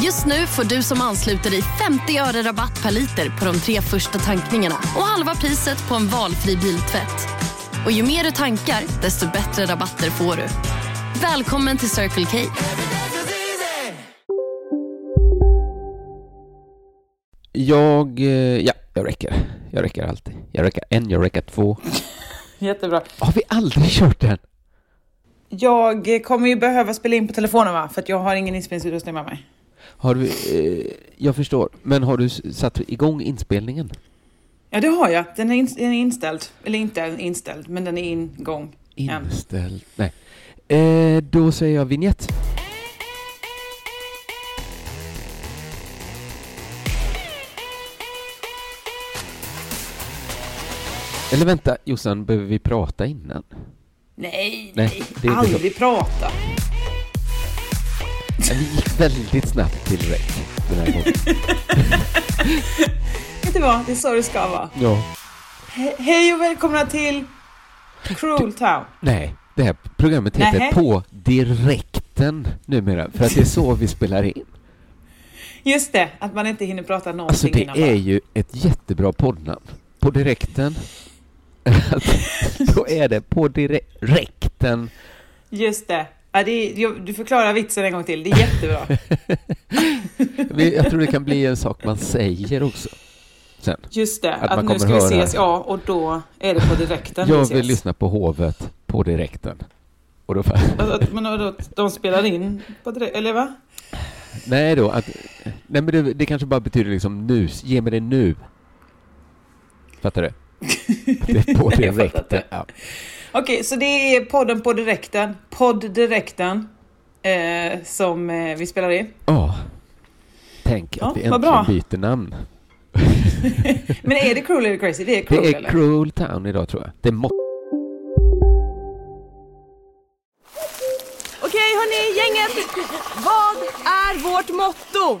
Just nu får du som ansluter dig 50 öre rabatt per liter på de tre första tankningarna och halva priset på en valfri biltvätt. Och ju mer du tankar, desto bättre rabatter får du. Välkommen till Circle K. Jag, eh, ja, jag räcker. Jag räcker alltid. Jag räcker en, jag räcker två. Jättebra. Har vi aldrig kört den? Jag kommer ju behöva spela in på telefonen va? För att jag har ingen inspelningsutrustning med mig. Har du, eh, jag förstår, men har du satt igång inspelningen? Ja, det har jag. Den är, in, den är inställd. Eller inte inställd, men den är ingång. än. Inställd? Nej. Eh, då säger jag vignett. Eller vänta, Jossan, behöver vi prata innan? Nej, Nej, Aldrig prata. Vi gick väldigt snabbt till räck den här gången. Vet du vad? Det är så det ska vara. Ja. He hej och välkomna till Cruel Town. Nej, det här programmet heter Nähä. På direkten numera, för att det är så vi spelar in. Just det, att man inte hinner prata någonting Alltså det innan. är bara. ju ett jättebra poddnamn. På direkten. Då är det på direkten. Just det. Ja, det du förklarar vitsen en gång till. Det är jättebra. Jag tror det kan bli en sak man säger också. Sen. Just det, Att att, nu ska vi ses, ja, och då är det på direkten Jag vill lyssna på hovet på direkten. Och då, Men att de spelar in på direkt, eller va? nej då, att, nej men det, det kanske bara betyder liksom nu, ge mig det nu. Fattar du? Det är på direkten. inte. Ja. Okej, så det är podden på direkten, podd direkten, eh, som eh, vi spelar in. Ja. Tänk Ja, att vi äntligen bra. byter namn. Men är det cruel eller crazy? Det är cruel Det är eller? Cruel Town idag tror jag. Det är må- Okej hörni, gänget! Vad är vårt motto?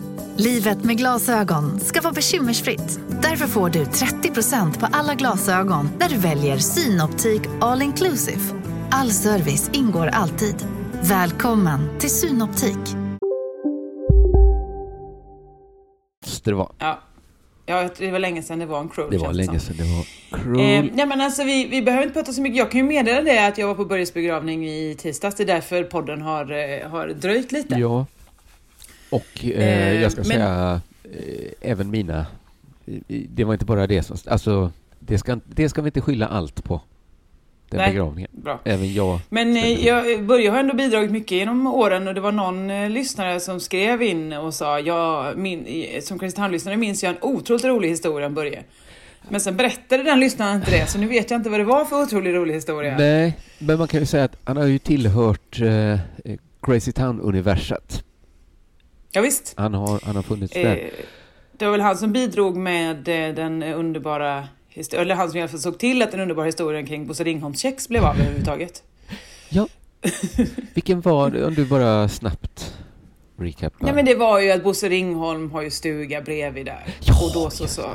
Livet med glasögon ska vara bekymmersfritt. Därför får du 30% på alla glasögon när du väljer Synoptik All Inclusive. All service ingår alltid. Välkommen till Synoptik. måste det vara. Ja. ja, det var länge sedan det var en cruel Det var länge sedan det var Eh, Cruel. nej men alltså vi, vi behöver inte prata så mycket. Jag kan ju meddela det att jag var på Börjes begravning i tisdags. Det är därför podden har, eh, har dröjt lite. Ja. Och eh, Eh, jag ska men- säga, eh, även mina, eh, det var inte bara det som, alltså det ska, det ska vi inte skylla allt på. Den Nej. begravningen. Bra. Även jag. Men eh, jag, Börje har ändå bidragit mycket genom åren och det var någon eh, lyssnare som skrev in och sa ja, min, eh, som Kristianlyssnare minns jag en otroligt rolig historia om Börje. Men sen berättade den lyssnaren inte det, så nu vet jag inte vad det var för otroligt rolig historia. Nej, men man kan ju säga att han har ju tillhört eh, Crazy Town-universat. Ja, visst. Han har, han har funnits där. Eh, det var väl han som bidrog med eh, den underbara eller han som i alla fall såg till att den underbara historien kring Bosse Ringholms kex blev av överhuvudtaget. Ja. Vilken var det, om du bara snabbt recapar? Nej men det var ju att Bosse Ringholm har ju stuga bredvid där. Ja, och då så, så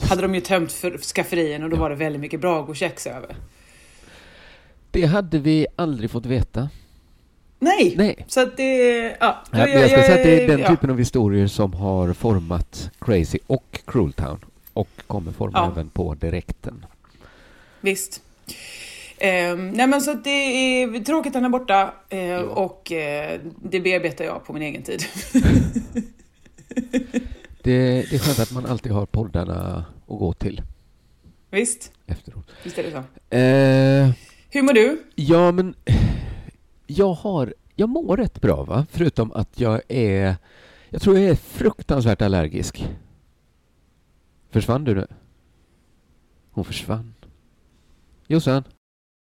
hade de ju tömt för skafferien och då var det väldigt mycket Brago-kex över. Det hade vi aldrig fått veta. Nej! Nej. Så att det, ja. Nej, men jag ska säga att det är den ja. typen av historier som har format Crazy och Cruel Town och kommer forma Ja. även på direkten. Visst. Ehm, nej men så att det är tråkigt att han är borta eh, och eh, det bearbetar jag på min egen tid. Det, det är skönt att man alltid har poddarna att gå till Visst, efteråt. visst är det så. Eh, Hur mår du? ja, men jag har... Jag mår rätt bra, va? Förutom att jag är... Jag tror jag är fruktansvärt allergisk. Försvann du nu? Hon försvann. Jossan?